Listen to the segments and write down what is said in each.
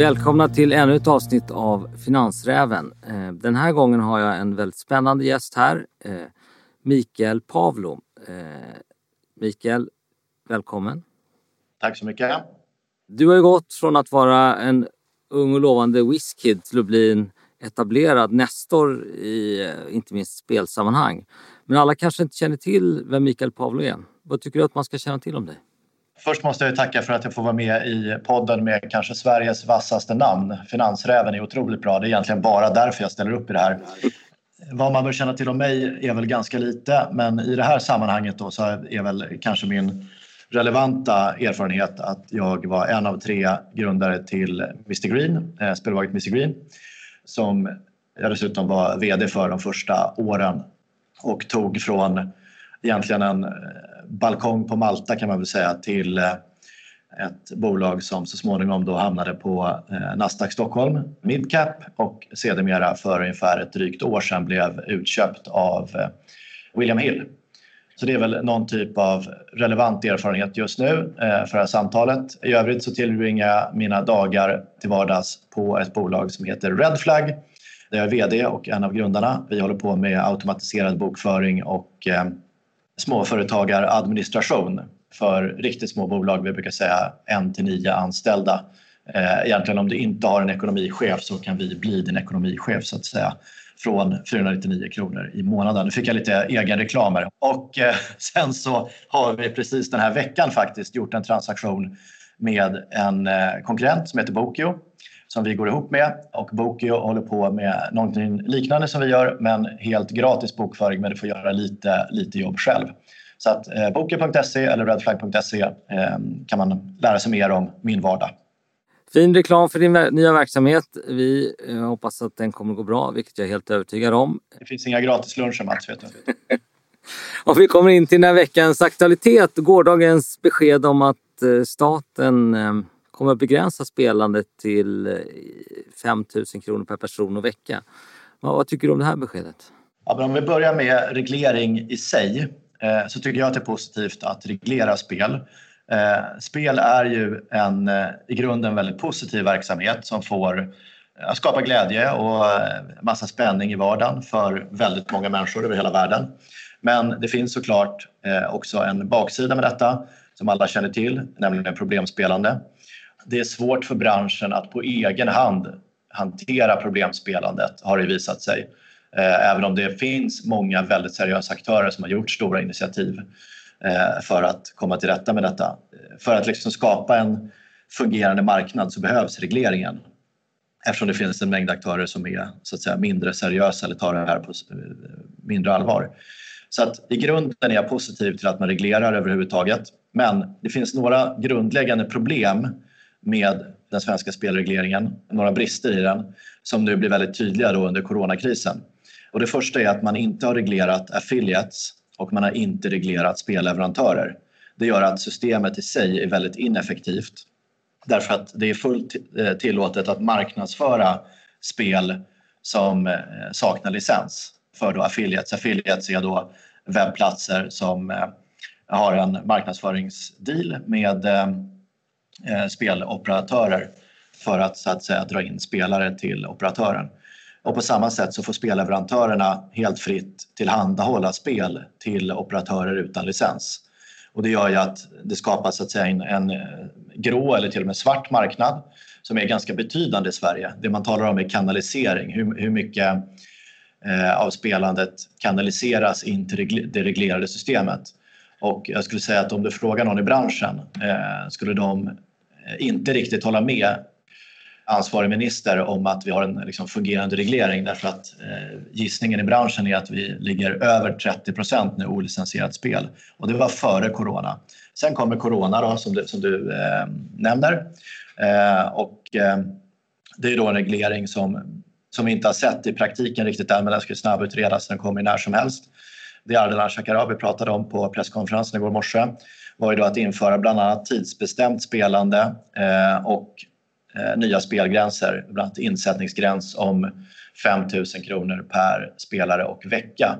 Välkomna till ännu ett avsnitt av Finansräven. Eh, den här gången har jag en väldigt spännande gäst här, eh, Mikael Pavlo. Eh, Mikael, välkommen. Tack så mycket. Du har gått från att vara en ung och lovande whiskid till att bli en etablerad nestor i inte minst spelsammanhang. Men alla kanske inte känner till vem Mikael Pavlo är. Vad tycker du att man ska känna till om dig? Först måste jag tacka för att jag får vara med i podden med kanske Sveriges vassaste namn. Finansräven är otroligt bra. Det är egentligen bara därför jag ställer upp i det här. Vad man bör känna till om mig är väl ganska lite, men i det här sammanhanget då så är väl kanske min relevanta erfarenhet att jag var en av tre grundare till Mr Green, eh, spelbolaget Mr Green, som jag dessutom var VD för de första åren och tog från egentligen en balkong på Malta kan man väl säga till eh, ett bolag som så småningom då hamnade på eh, Nasdaq Stockholm Midcap och sedermera för ungefär ett drygt år sedan blev utköpt av eh, William Hill. Så det är väl någon typ av relevant erfarenhet just nu för det här samtalet. I övrigt så tillbringar jag mina dagar till vardags på ett bolag som heter Redflag där jag är VD och en av grundarna. Vi håller på med automatiserad bokföring och småföretagaradministration för riktigt små bolag. Vi brukar säga en till nio anställda. Eh, egentligen om du inte har en ekonomichef så kan vi bli din ekonomichef så att säga från 499 kronor i månaden. Nu fick jag lite egen reklam här. Och eh, sen så har vi precis den här veckan faktiskt gjort en transaktion med en eh, konkurrent som heter Bokio som vi går ihop med och Bokio håller på med någonting liknande som vi gör men helt gratis bokföring men du får göra lite, lite jobb själv. Så att eh, Bokio.se eller redflag.se eh, kan man lära sig mer om min vardag. Fin reklam för din nya verksamhet. Vi eh, hoppas att den kommer gå bra, vilket jag är helt övertygad om. Det finns inga gratisluncher Mats, vet du. och vi kommer in till den här veckans aktualitet. Gårdagens besked om att eh, staten eh, kommer att begränsa spelandet till eh, 5 000 kronor per person och vecka. Vad tycker du om det här beskedet? Ja, men om vi börjar med reglering i sig eh, så tycker jag att det är positivt att reglera spel. Eh, spel är ju en eh, i grunden väldigt positiv verksamhet som får eh, skapa glädje och eh, massa spänning i vardagen för väldigt många människor över hela världen. Men det finns såklart också en baksida med detta som alla känner till, nämligen problemspelande det är svårt för branschen att på egen hand hantera problemspelandet har det visat sig. Eh, även om det finns många väldigt seriösa aktörer som har gjort stora initiativ eh, för att komma till rätta med detta. Eh, för att liksom skapa en fungerande marknad så behövs regleringen eftersom det finns en mängd aktörer som är så att säga, mindre seriösa eller tar det här på mindre allvar. Så att i grunden är jag positiv till att man reglerar överhuvudtaget. Men det finns några grundläggande problem med den svenska spelregleringen, några brister i den som nu blir väldigt tydliga då under coronakrisen. Och det första är att man inte har reglerat affiliates och man har inte reglerat spelleverantörer. Det gör att systemet i sig är väldigt ineffektivt därför att det är fullt eh, tillåtet att marknadsföra spel som eh, saknar licens för då affiliates. Affiliates är då webbplatser som eh, har en marknadsföringsdeal med eh, speloperatörer för att så att säga dra in spelare till operatören. Och på samma sätt så får spelleverantörerna helt fritt tillhandahålla spel till operatörer utan licens. Och det gör ju att det skapas så att säga en, en eh, grå eller till och med svart marknad som är ganska betydande i Sverige. Det man talar om är kanalisering, hur, hur mycket eh, av spelandet kanaliseras in till det reglerade systemet. Och jag skulle säga att om du frågar någon i branschen eh, skulle de eh, inte riktigt hålla med ansvarig minister om att vi har en liksom, fungerande reglering därför att eh, gissningen i branschen är att vi ligger över 30 procent nu olicensierat spel och det var före corona. Sen kommer corona då, som du, som du eh, nämner eh, och eh, det är då en reglering som, som vi inte har sett i praktiken riktigt än men den ska snabbutredas, den kommer när som helst. Det Ardalan Shekarabi pratade om på presskonferensen igår morse var ju då att införa bland annat tidsbestämt spelande eh, och eh, nya spelgränser, bland annat insättningsgräns om 5 000 kronor per spelare och vecka.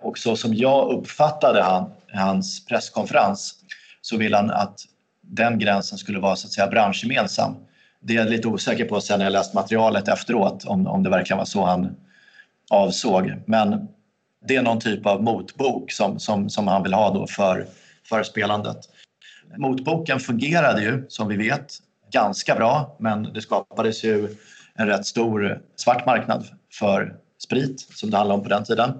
Och så som jag uppfattade han, hans presskonferens så vill han att den gränsen skulle vara så att säga branschgemensam. Det är jag lite osäker på sen när jag läst materialet efteråt om, om det verkligen var så han avsåg. Men det är någon typ av motbok som, som, som han vill ha då för, för spelandet. Motboken fungerade ju, som vi vet, ganska bra men det skapades ju en rätt stor svart marknad för sprit som det handlade om på den tiden.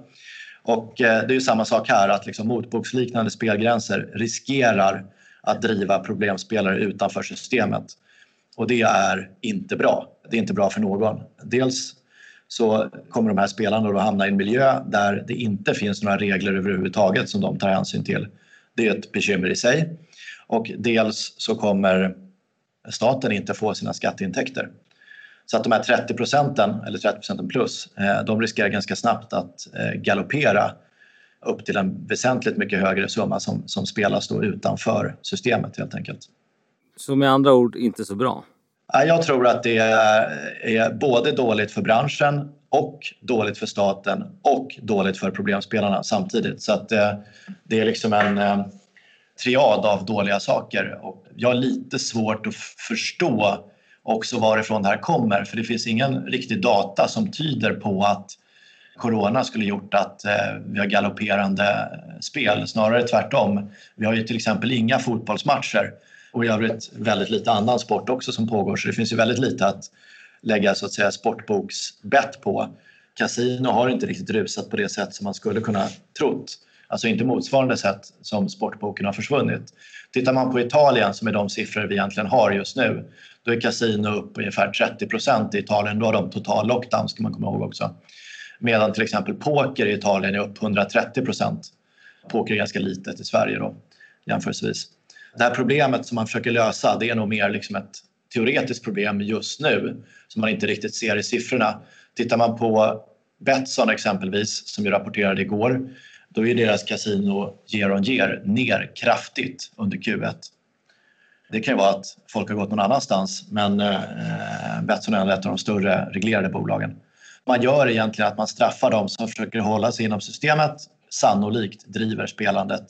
Och eh, det är ju samma sak här, att liksom motboksliknande spelgränser riskerar att driva problemspelare utanför systemet. Och det är inte bra. Det är inte bra för någon. Dels så kommer de här spelarna att hamna i en miljö där det inte finns några regler överhuvudtaget som de tar hänsyn till. Det är ett bekymmer i sig. Och dels så kommer staten inte få sina skatteintäkter. Så att de här 30 procenten, eller 30 procenten plus, eh, de riskerar ganska snabbt att eh, galoppera upp till en väsentligt mycket högre summa som, som spelas då utanför systemet helt enkelt. Så med andra ord inte så bra? Jag tror att det är både dåligt för branschen och dåligt för staten och dåligt för problemspelarna samtidigt. Så att eh, det, är liksom en eh, triad av dåliga saker. Och jag har lite svårt att förstå också varifrån det här kommer för det finns ingen riktig data som tyder på att corona skulle gjort att eh, vi har galopperande spel. Snarare tvärtom. Vi har ju till exempel inga fotbollsmatcher och i övrigt väldigt lite annan sport också som pågår så det finns ju väldigt lite att lägga så att säga sportboksbett på. Casino har inte riktigt rusat på det sätt som man skulle kunna trott. Alltså inte motsvarande sätt som sportboken har försvunnit. Tittar man på Italien som är de siffror vi egentligen har just nu då är kasino upp ungefär 30 procent i Italien. Då har de total lockdown ska man komma ihåg också. Medan till exempel poker i Italien är upp 130 procent. Poker är ganska litet i Sverige då jämförelsevis. Det här problemet som man försöker lösa det är nog mer liksom ett teoretiskt problem just nu som man inte riktigt ser i siffrorna. Tittar man på Betsson exempelvis som ju rapporterade igår då är deras kasino year on year ner kraftigt under Q1. Det kan ju vara att folk har gått någon annanstans men eh, Betsson är ett av de större reglerade bolagen. Man gör egentligen att man straffar dem som försöker hålla sig inom systemet sannolikt driver spelandet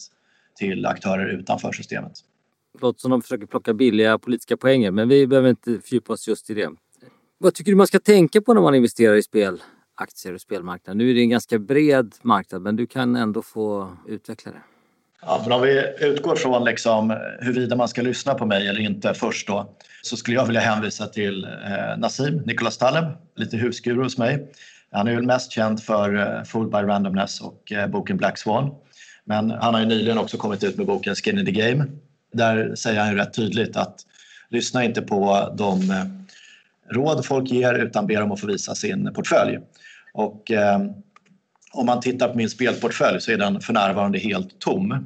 till aktörer utanför systemet. Det låter som de försöker plocka billiga politiska poänger men vi behöver inte fördjupa oss just i det. Vad tycker du man ska tänka på när man investerar i spelaktier och spelmarknaden? Nu är det en ganska bred marknad men du kan ändå få utveckla det. Ja, men om vi utgår från liksom huruvida man ska lyssna på mig eller inte först då så skulle jag vilja hänvisa till eh, Nassim Nicholas Taleb, lite husguru hos mig. Han är väl mest känd för eh, Fooled by Randomness och eh, boken Black Swan. Men han har ju nyligen också kommit ut med boken Skin in the Game. Där säger han ju rätt tydligt att lyssna inte på de eh, råd folk ger utan be dem att få visa sin portfölj. Och eh, om man tittar på min spelportfölj så är den för närvarande helt tom.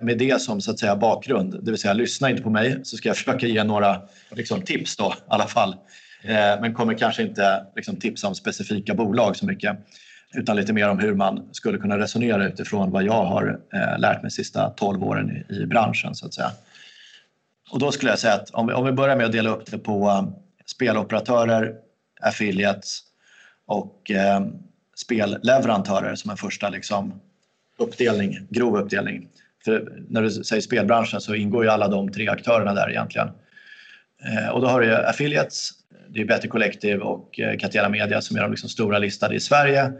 Med det som så att säga bakgrund, det vill säga lyssna inte på mig så ska jag försöka ge några liksom, tips då i alla fall. Eh, men kommer kanske inte liksom, tipsa om specifika bolag så mycket utan lite mer om hur man skulle kunna resonera utifrån vad jag har eh, lärt mig de sista 12 åren i, i, branschen så att säga. Och då skulle jag säga att om vi, om vi börjar med att dela upp det på eh, speloperatörer, affiliates och eh, spelleverantörer som en första liksom, uppdelning, grov uppdelning. För när du säger spelbranschen så ingår ju alla de tre aktörerna där egentligen. Eh, och då har du affiliates, det är Better Collective och eh, Catena Media som är de liksom stora listade i Sverige.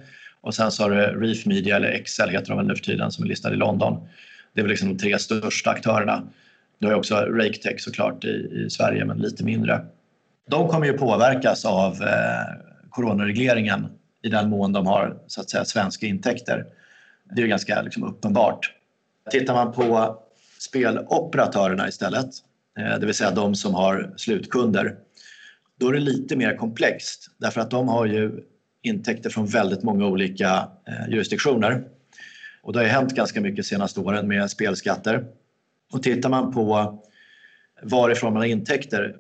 Och sen så har du Reef Media, eller Excel heter de väl nu för tiden, som är listade i London. Det är väl liksom de tre största aktörerna. Du har också RakeTech såklart i, i Sverige, men lite mindre. De kommer ju påverkas av eh, coronaregleringen i den mån de har så att säga, svenska intäkter. Det är ju ganska liksom, uppenbart. Tittar man på speloperatörerna istället, eh, det vill säga de som har slutkunder, då är det lite mer komplext därför att de har ju intäkter från väldigt många olika eh, jurisdiktioner. Och det har hänt ganska mycket de senaste åren med spelskatter. Och tittar man på varifrån man har intäkter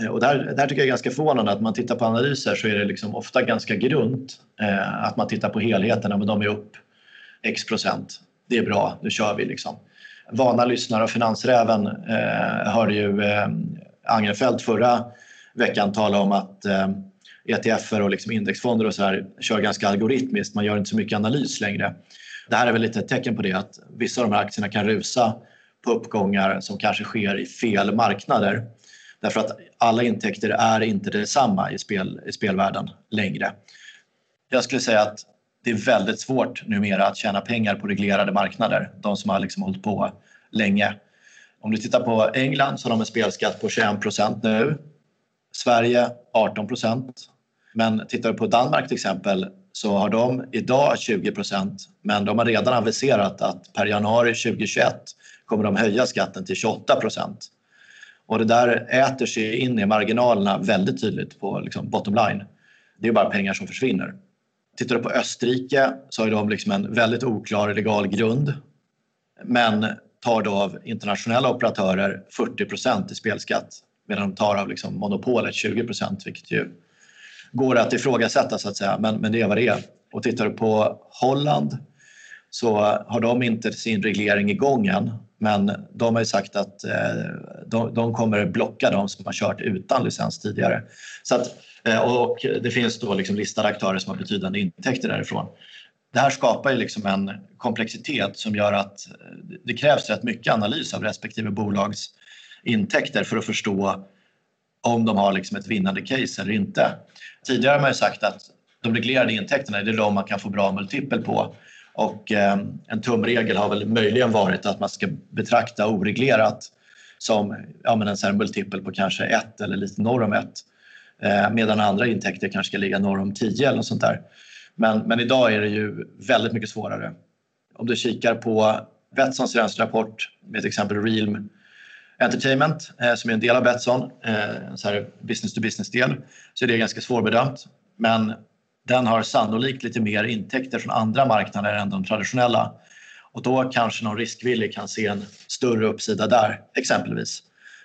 eh, och där, där tycker jag är ganska förvånande att man tittar på analyser så är det liksom ofta ganska grunt. Eh, att man tittar på helheten, men de är upp x procent. Det är bra, nu kör vi liksom. Vana lyssnare av Finansräven eh, hörde ju eh, Angerfeldt förra veckan tala om att eh, ETFer och liksom indexfonder och så här kör ganska algoritmiskt. Man gör inte så mycket analys längre. Det här är väl lite ett tecken på det att vissa av de här aktierna kan rusa på uppgångar som kanske sker i fel marknader. Därför att alla intäkter är inte detsamma i, spel, i spelvärlden längre. Jag skulle säga att det är väldigt svårt numera att tjäna pengar på reglerade marknader, de som har liksom hållit på länge. Om du tittar på England så har de en spelskatt på 21 procent nu. Sverige 18 procent. Men tittar du på Danmark till exempel så har de idag 20 procent men de har redan aviserat att per januari 2021 kommer de höja skatten till 28 procent. Och det där äter sig in i marginalerna väldigt tydligt på liksom bottom line. Det är bara pengar som försvinner. Tittar du på Österrike så har de liksom en väldigt oklar legal grund men tar då av internationella operatörer 40 procent i spelskatt medan de tar av liksom monopolet 20 vilket ju går att ifrågasätta så att säga, men, men det är vad det är. Och tittar du på Holland så har de inte sin reglering igång än men de har ju sagt att eh, de, de, kommer blocka de som har kört utan licens tidigare. Så att, eh, och det finns då liksom listade aktörer som har betydande intäkter därifrån. Det här skapar ju liksom en komplexitet som gör att eh, det krävs rätt mycket analys av respektive bolags intäkter för att förstå om de har liksom ett vinnande case eller inte. Tidigare har man ju sagt att de reglerade intäkterna det de man kan få bra multipel på. Och eh, en tumregel har väl möjligen varit att man ska betrakta oreglerat som ja, men en multipel på kanske ett eller lite norr om ett. Eh, medan andra intäkter kanske ska ligga norr om 10 eller något sånt där. Men, men idag är det ju väldigt mycket svårare. Om du kikar på Betssons rapport med till exempel Realm Entertainment eh, som är en del av Betsson, en så här business to business-del, så är det ganska svårbedömt. Men den har sannolikt lite mer intäkter från andra marknader än de traditionella. Och då kanske någon riskvillig kan se en större uppsida där, exempelvis.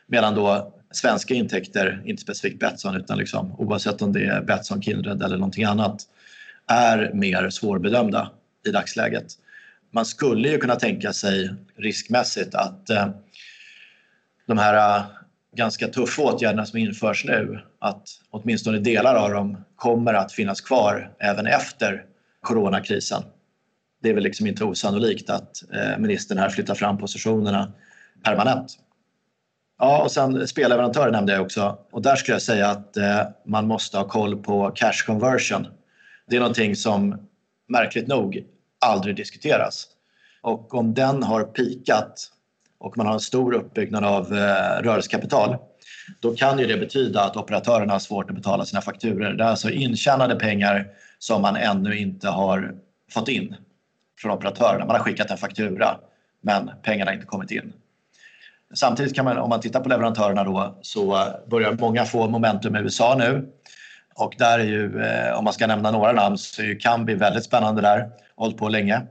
Medan då svenska intäkter, inte specifikt Betsson utan liksom, oavsett om det är Betsson, Kindred eller någonting annat, är mer svårbedömda i dagsläget. Man skulle ju kunna tänka sig riskmässigt att eh, de här äh, ganska tuffa åtgärderna som införs nu, att åtminstone delar av dem kommer att finnas kvar även efter coronakrisen. Det är väl liksom inte osannolikt att äh, ministern här flyttar fram positionerna permanent. Ja, och sen spelleverantörer nämnde jag också och där skulle jag säga att äh, man måste ha koll på cash conversion. Det är någonting som märkligt nog aldrig diskuteras. Och om den har pikat och man har en stor uppbyggnad av eh, rörelsekapital då kan ju det betyda att operatörerna har svårt att betala sina fakturer. Det är alltså intjänade pengar som man ännu inte har fått in från operatörerna. Man har skickat en faktura men pengarna har inte kommit in. Samtidigt kan man, om man tittar på leverantörerna då, så börjar många få momentum i USA nu. Och där är ju, eh, om man ska nämna några namn, så är ju Kambi väldigt spännande där. Hållit på länge.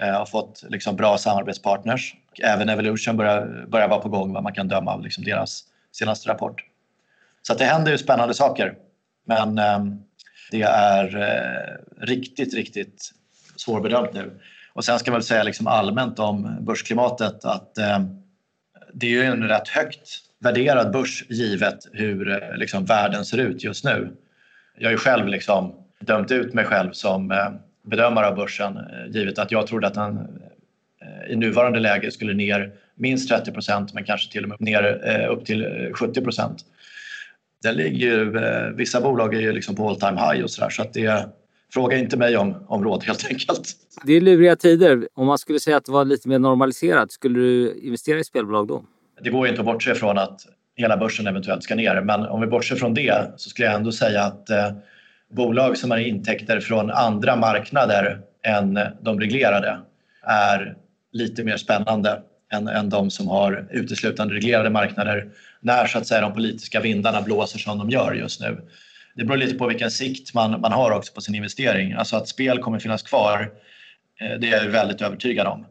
Eh, och fått liksom bra samarbetspartners. Även Evolution börjar, börjar vara på gång vad man kan döma av liksom deras senaste rapport. Så det händer ju spännande saker. Men eh, det är eh, riktigt, riktigt svårbedömt nu. Och sen ska man väl säga liksom allmänt om börsklimatet att eh, det är ju en rätt högt värderad börs givet hur eh, liksom, världen ser ut just nu. Jag har ju själv liksom dömt ut mig själv som eh, bedömare av börsen eh, givet att jag trodde att den i nuvarande läge skulle ner minst 30 procent men kanske till och med ner eh, upp till 70 procent. Det ligger ju, vissa bolag är ju liksom på all time high och sådär så att det Fråga inte mig om, om råd helt enkelt. Det är luriga tider. Om man skulle säga att det var lite mer normaliserat, skulle du investera i spelbolag då? Det går ju inte att bortse från att hela börsen eventuellt ska ner men om vi bortser från det så skulle jag ändå säga att bolag som har intäkter från andra marknader än de reglerade är lite mer spännande än, än de som har uteslutande reglerade marknader när så att säga, de politiska vindarna blåser som de gör just nu. Det beror lite på vilken sikt man, man har också på sin investering. Alltså att spel kommer finnas kvar, eh, det är jag väldigt övertygad om.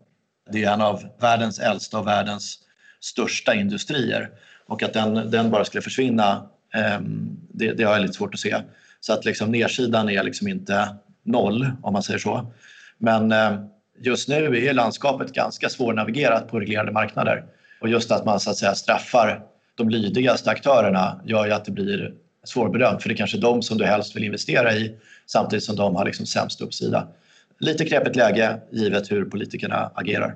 Det är en av världens äldsta och världens största industrier och att den, den bara skulle försvinna, ehm, det, det har jag lite svårt att se. Så att liksom nedsidan är liksom inte noll om man säger så. Men eh, just nu är landskapet ganska svårnavigerat på reglerade marknader. Och just att man så att säga straffar de lydigaste aktörerna gör ju att det blir svårbedömt för det är kanske de som du helst vill investera i samtidigt som de har liksom sämst uppsida. Lite knepigt läge givet hur politikerna agerar.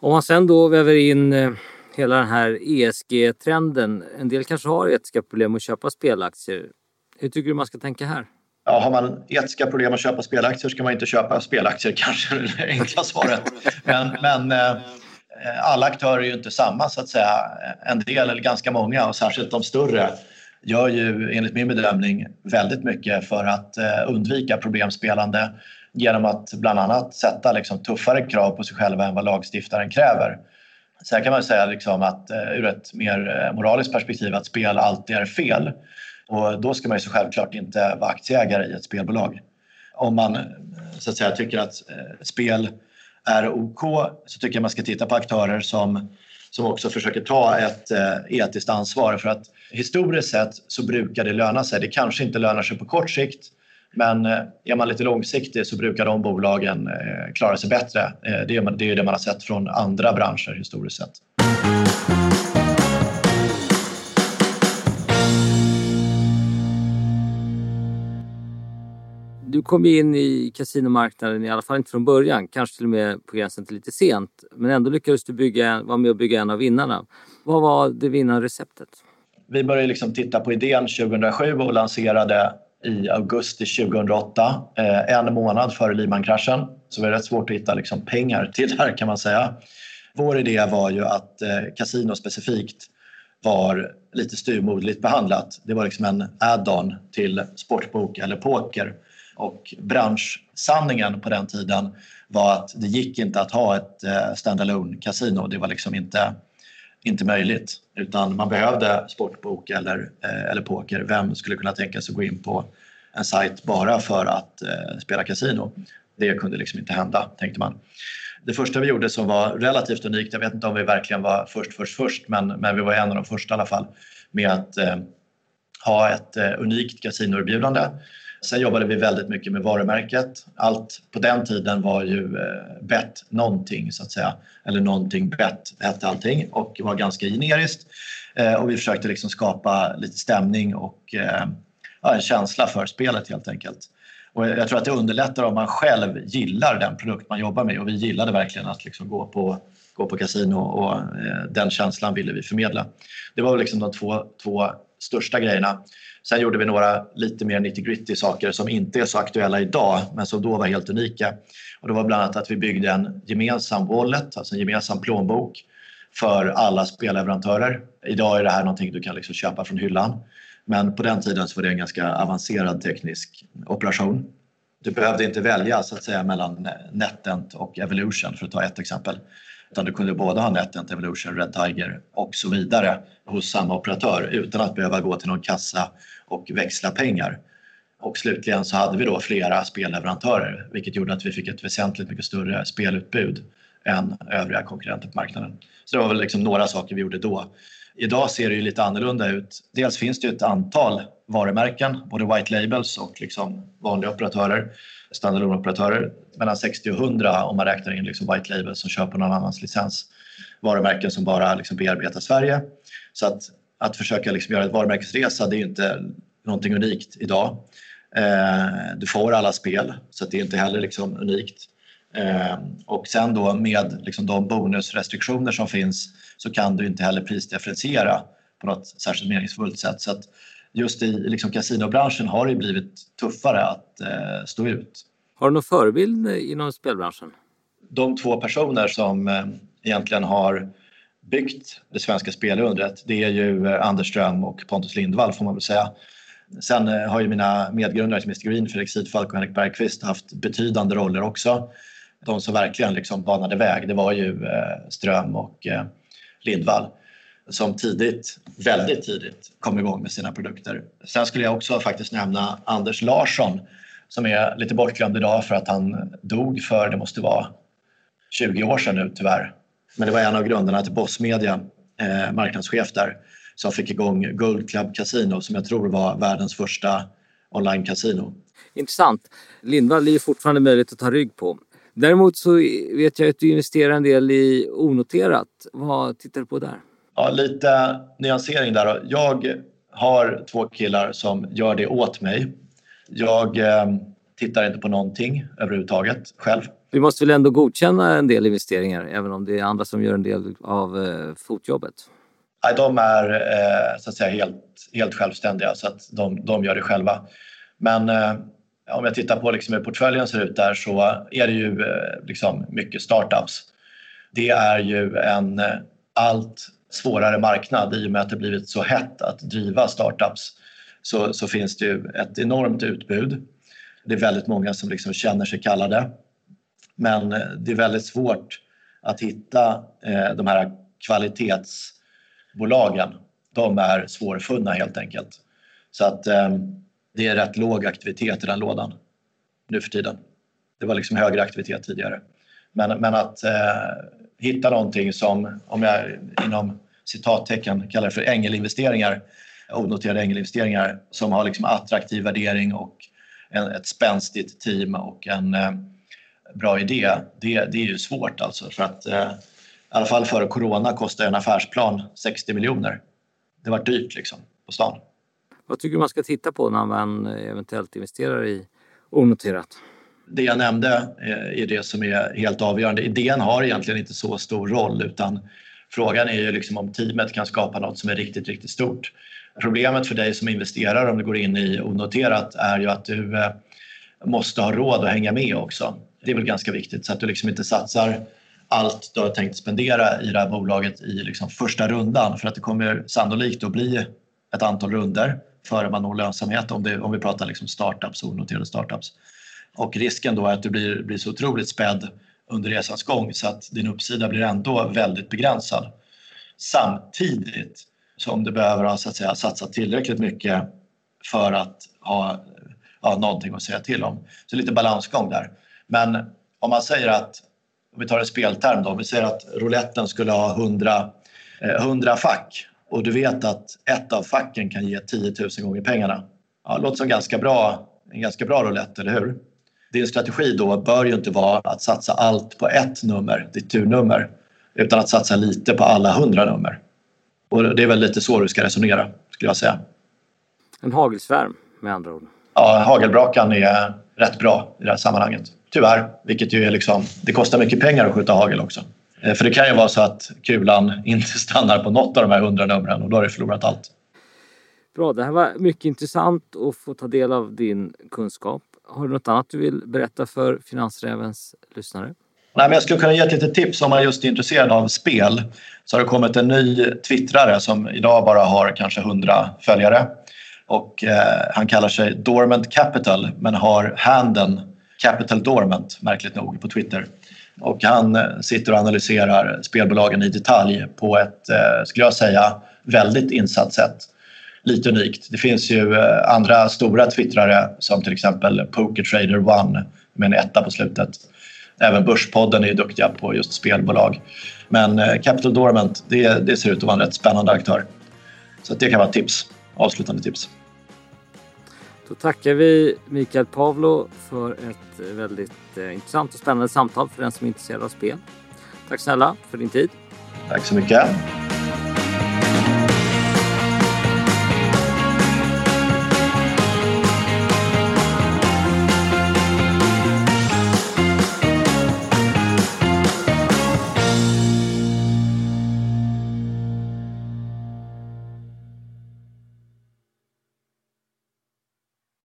Om man sen då väver in eh, hela den här ESG-trenden. En del kanske har etiska problem att köpa spelaktier. Hur tycker du man ska tänka här? Ja, har man etiska problem att köpa spelaktier ska man inte köpa spelaktier, kanske är det enkla svaret. Men, men eh, alla aktörer är ju inte samma så att säga. En del, eller ganska många, och särskilt de större, gör ju enligt min bedömning väldigt mycket för att eh, undvika problemspelande genom att bland annat sätta liksom, tuffare krav på sig själva än vad lagstiftaren kräver. Sen kan man säga liksom att eh, ur ett mer eh, moraliskt perspektiv att spel alltid är fel. Och då ska man ju så självklart inte vara aktieägare i ett spelbolag. Om man eh, så att säga, tycker att eh, spel är OK så tycker jag man ska titta på aktörer som, som också försöker ta ett eh, etiskt ansvar. För att historiskt sett så brukar det löna sig. Det kanske inte lönar sig på kort sikt men är man lite långsiktig så brukar de bolagen klara sig bättre. Det är det man har sett från andra branscher historiskt sett. Du kom in i kasinomarknaden, i alla fall inte från början, kanske till och med på gränsen till lite sent. Men ändå lyckades du bygga, vara med och bygga en av vinnarna. Vad var det vinnarreceptet? Vi började liksom titta på idén 2007 och lanserade i augusti 2008, eh, en månad före Lehman-kraschen. Så det var rätt svårt att hitta liksom pengar till det här kan man säga. Vår idé var ju att eh, kasino specifikt var lite styrmodligt behandlat. Det var liksom en add-on till sportbok eller poker. Och branschsanningen på den tiden var att det gick inte att ha ett eh, standalone kasino. Det var liksom inte, inte möjligt. Utan man behövde sportbok eller, eh, eller poker. Vem skulle kunna tänka sig att gå in på en sajt bara för att eh, spela kasino? Det kunde liksom inte hända, tänkte man. Det första vi gjorde som var relativt unikt, jag vet inte om vi verkligen var först, först, först, men, men vi var en av de första i alla fall, med att eh, ha ett eh, unikt kasinoerbjudande. Sen jobbade vi väldigt mycket med varumärket. Allt på den tiden var ju eh, bet någonting så att säga. Eller någonting bett, hette allting och var ganska generiskt. Eh, och vi försökte liksom skapa lite stämning och eh, ja, en känsla för spelet helt enkelt. Och jag tror att det underlättar om man själv gillar den produkt man jobbar med och vi gillade verkligen att liksom gå på gå på kasino och eh, den känslan ville vi förmedla. Det var liksom de två, två största grejerna. Sen gjorde vi några lite mer nitty gritty saker som inte är så aktuella idag men som då var helt unika. Och det var bland annat att vi byggde en gemensam wallet, alltså en gemensam plånbok för alla spelleverantörer. Idag är det här någonting du kan liksom köpa från hyllan. Men på den tiden så var det en ganska avancerad teknisk operation. Du behövde inte välja så att säga mellan NetEnt och Evolution för att ta ett exempel. Utan du kunde både ha NetEnt, Evolution, Red Tiger och så vidare hos samma operatör utan att behöva gå till någon kassa och växla pengar. Och slutligen så hade vi då flera spelleverantörer vilket gjorde att vi fick ett väsentligt mycket större spelutbud än övriga konkurrenter på marknaden. Så det var väl liksom några saker vi gjorde då. Idag ser det ju lite annorlunda ut. Dels finns det ett antal varumärken, både white labels och liksom vanliga operatörer, standalone-operatörer. Mellan 60 och 100 om man räknar in liksom white Label som köper någon annans licens. Varumärken som bara liksom bearbetar Sverige. Så att, att försöka liksom göra ett varumärkesresa det är inte någonting unikt idag. Eh, du får alla spel så det är inte heller liksom unikt. Eh, och sen då med liksom de bonusrestriktioner som finns så kan du inte heller prisdifferentiera på något särskilt meningsfullt sätt. Så att just i liksom kasinobranschen har det blivit tuffare att eh, stå ut. Har du någon förebild inom spelbranschen? De två personer som eh, egentligen har byggt det svenska spelundret det är ju eh, Anders Ström och Pontus Lindvall får man väl säga. Sen eh, har ju mina medgrundare som är Green, Fredrik Sidfalk och Henrik Bergqvist haft betydande roller också. De som verkligen liksom banade väg det var ju eh, Ström och Lindvall som tidigt, väldigt tidigt kom igång med sina produkter. Sen skulle jag också faktiskt nämna Anders Larsson som är lite bortglömd idag för att han dog för, det måste vara 20 år sedan nu tyvärr. Men det var en av grundarna till Boss Media, eh, marknadschef där, som fick igång Gold Club Casino som jag tror var världens första online-casino. Intressant. Lindvall är fortfarande möjligt att ta rygg på. Däremot så vet jag att du investerar en del i onoterat. Vad tittar du på där? Ja, lite nyansering där. Då. Jag har två killar som gör det åt mig. Jag eh, tittar inte på någonting överhuvudtaget själv. Vi måste väl ändå godkänna en del investeringar även om det är andra som gör en del av eh, fotjobbet? Nej, de är eh, så att säga helt, helt självständiga så att de, de gör det själva. Men eh, om jag tittar på liksom hur portföljen ser ut där så är det ju eh, liksom mycket startups. Det är ju en eh, allt svårare marknad i och med att det blivit så hett att driva startups så, så finns det ju ett enormt utbud. Det är väldigt många som liksom känner sig kallade. Men eh, det är väldigt svårt att hitta eh, de här kvalitetsbolagen. De är svårfunna helt enkelt. Så att eh, det är rätt låg aktivitet i den lådan nu för tiden. Det var liksom högre aktivitet tidigare. Men, men att eh, hitta någonting som, om jag inom citattecken kallar det för ängelinvesteringar, onoterade ängelinvesteringar som har liksom attraktiv värdering och en, ett spänstigt team och en eh, bra idé, det, det är ju svårt alltså för att eh, i alla fall före corona kostade en affärsplan 60 miljoner. Det var dyrt liksom på stan. Vad tycker du man ska titta på när man eventuellt investerar i onoterat? Det jag nämnde eh, är det som är helt avgörande. Idén har egentligen inte så stor roll utan frågan är ju liksom om teamet kan skapa något som är riktigt, riktigt stort. Problemet för dig som investerare om du går in i onoterat är ju att du eh, måste ha råd att hänga med också. Det är väl ganska viktigt så att du liksom inte satsar allt du har tänkt spendera i det här bolaget i liksom första rundan för att det kommer sannolikt att bli ett antal runder före man når lönsamhet om, det, om vi pratar liksom startups, onoterade startups. Och risken då är att du blir, blir så otroligt spädd under resans gång så att din uppsida blir ändå väldigt begränsad. Samtidigt som du behöver ha så att säga, satsat tillräckligt mycket för att ha ja, någonting att säga till om. Så lite balansgång där. Men om man säger att, om vi tar en spelterm då, om vi säger att rouletten skulle ha 100, 100 eh, fack och du vet att ett av facken kan ge 10 000 gånger pengarna. Ja, det låter som ganska bra, en ganska bra roulette, eller hur? Din strategi då bör ju inte vara att satsa allt på ett nummer, ditt turnummer, utan att satsa lite på alla hundra nummer. Och det är väl lite så du ska resonera, skulle jag säga. En hagelsvärm med andra ord. Ja, hagelbrakan är rätt bra i det här sammanhanget. Tyvärr, vilket ju är liksom, det kostar mycket pengar att skjuta hagel också. Eh, för det kan ju vara så att kulan inte stannar på något av de här hundra numren och då har du förlorat allt. Bra, det här var mycket intressant att få ta del av din kunskap. Har du något annat du vill berätta för Finansrävens lyssnare? Nej, men jag skulle kunna ge ett litet tips om man just är intresserad av spel. Så har det kommit en ny twittrare som idag bara har kanske 100 följare. Och, eh, han kallar sig Dormant Capital men har handen Capital Dormant, märkligt nog, på Twitter. Och han eh, sitter och analyserar spelbolagen i detalj på ett, eh, skulle jag säga, väldigt insatt sätt. Lite unikt. Det finns ju eh, andra stora twittrare som till exempel Poker Trader One med en etta på slutet. Även Börspodden är duktiga på just spelbolag. Men Capital Dormant, det, det ser ut att vara en rätt spännande aktör. Så det kan vara ett tips, avslutande tips. Då tackar vi Mikael Pavlo för ett väldigt eh, intressant och spännande samtal för den som är intresserad av spel. Tack snälla för din tid. Tack så mycket.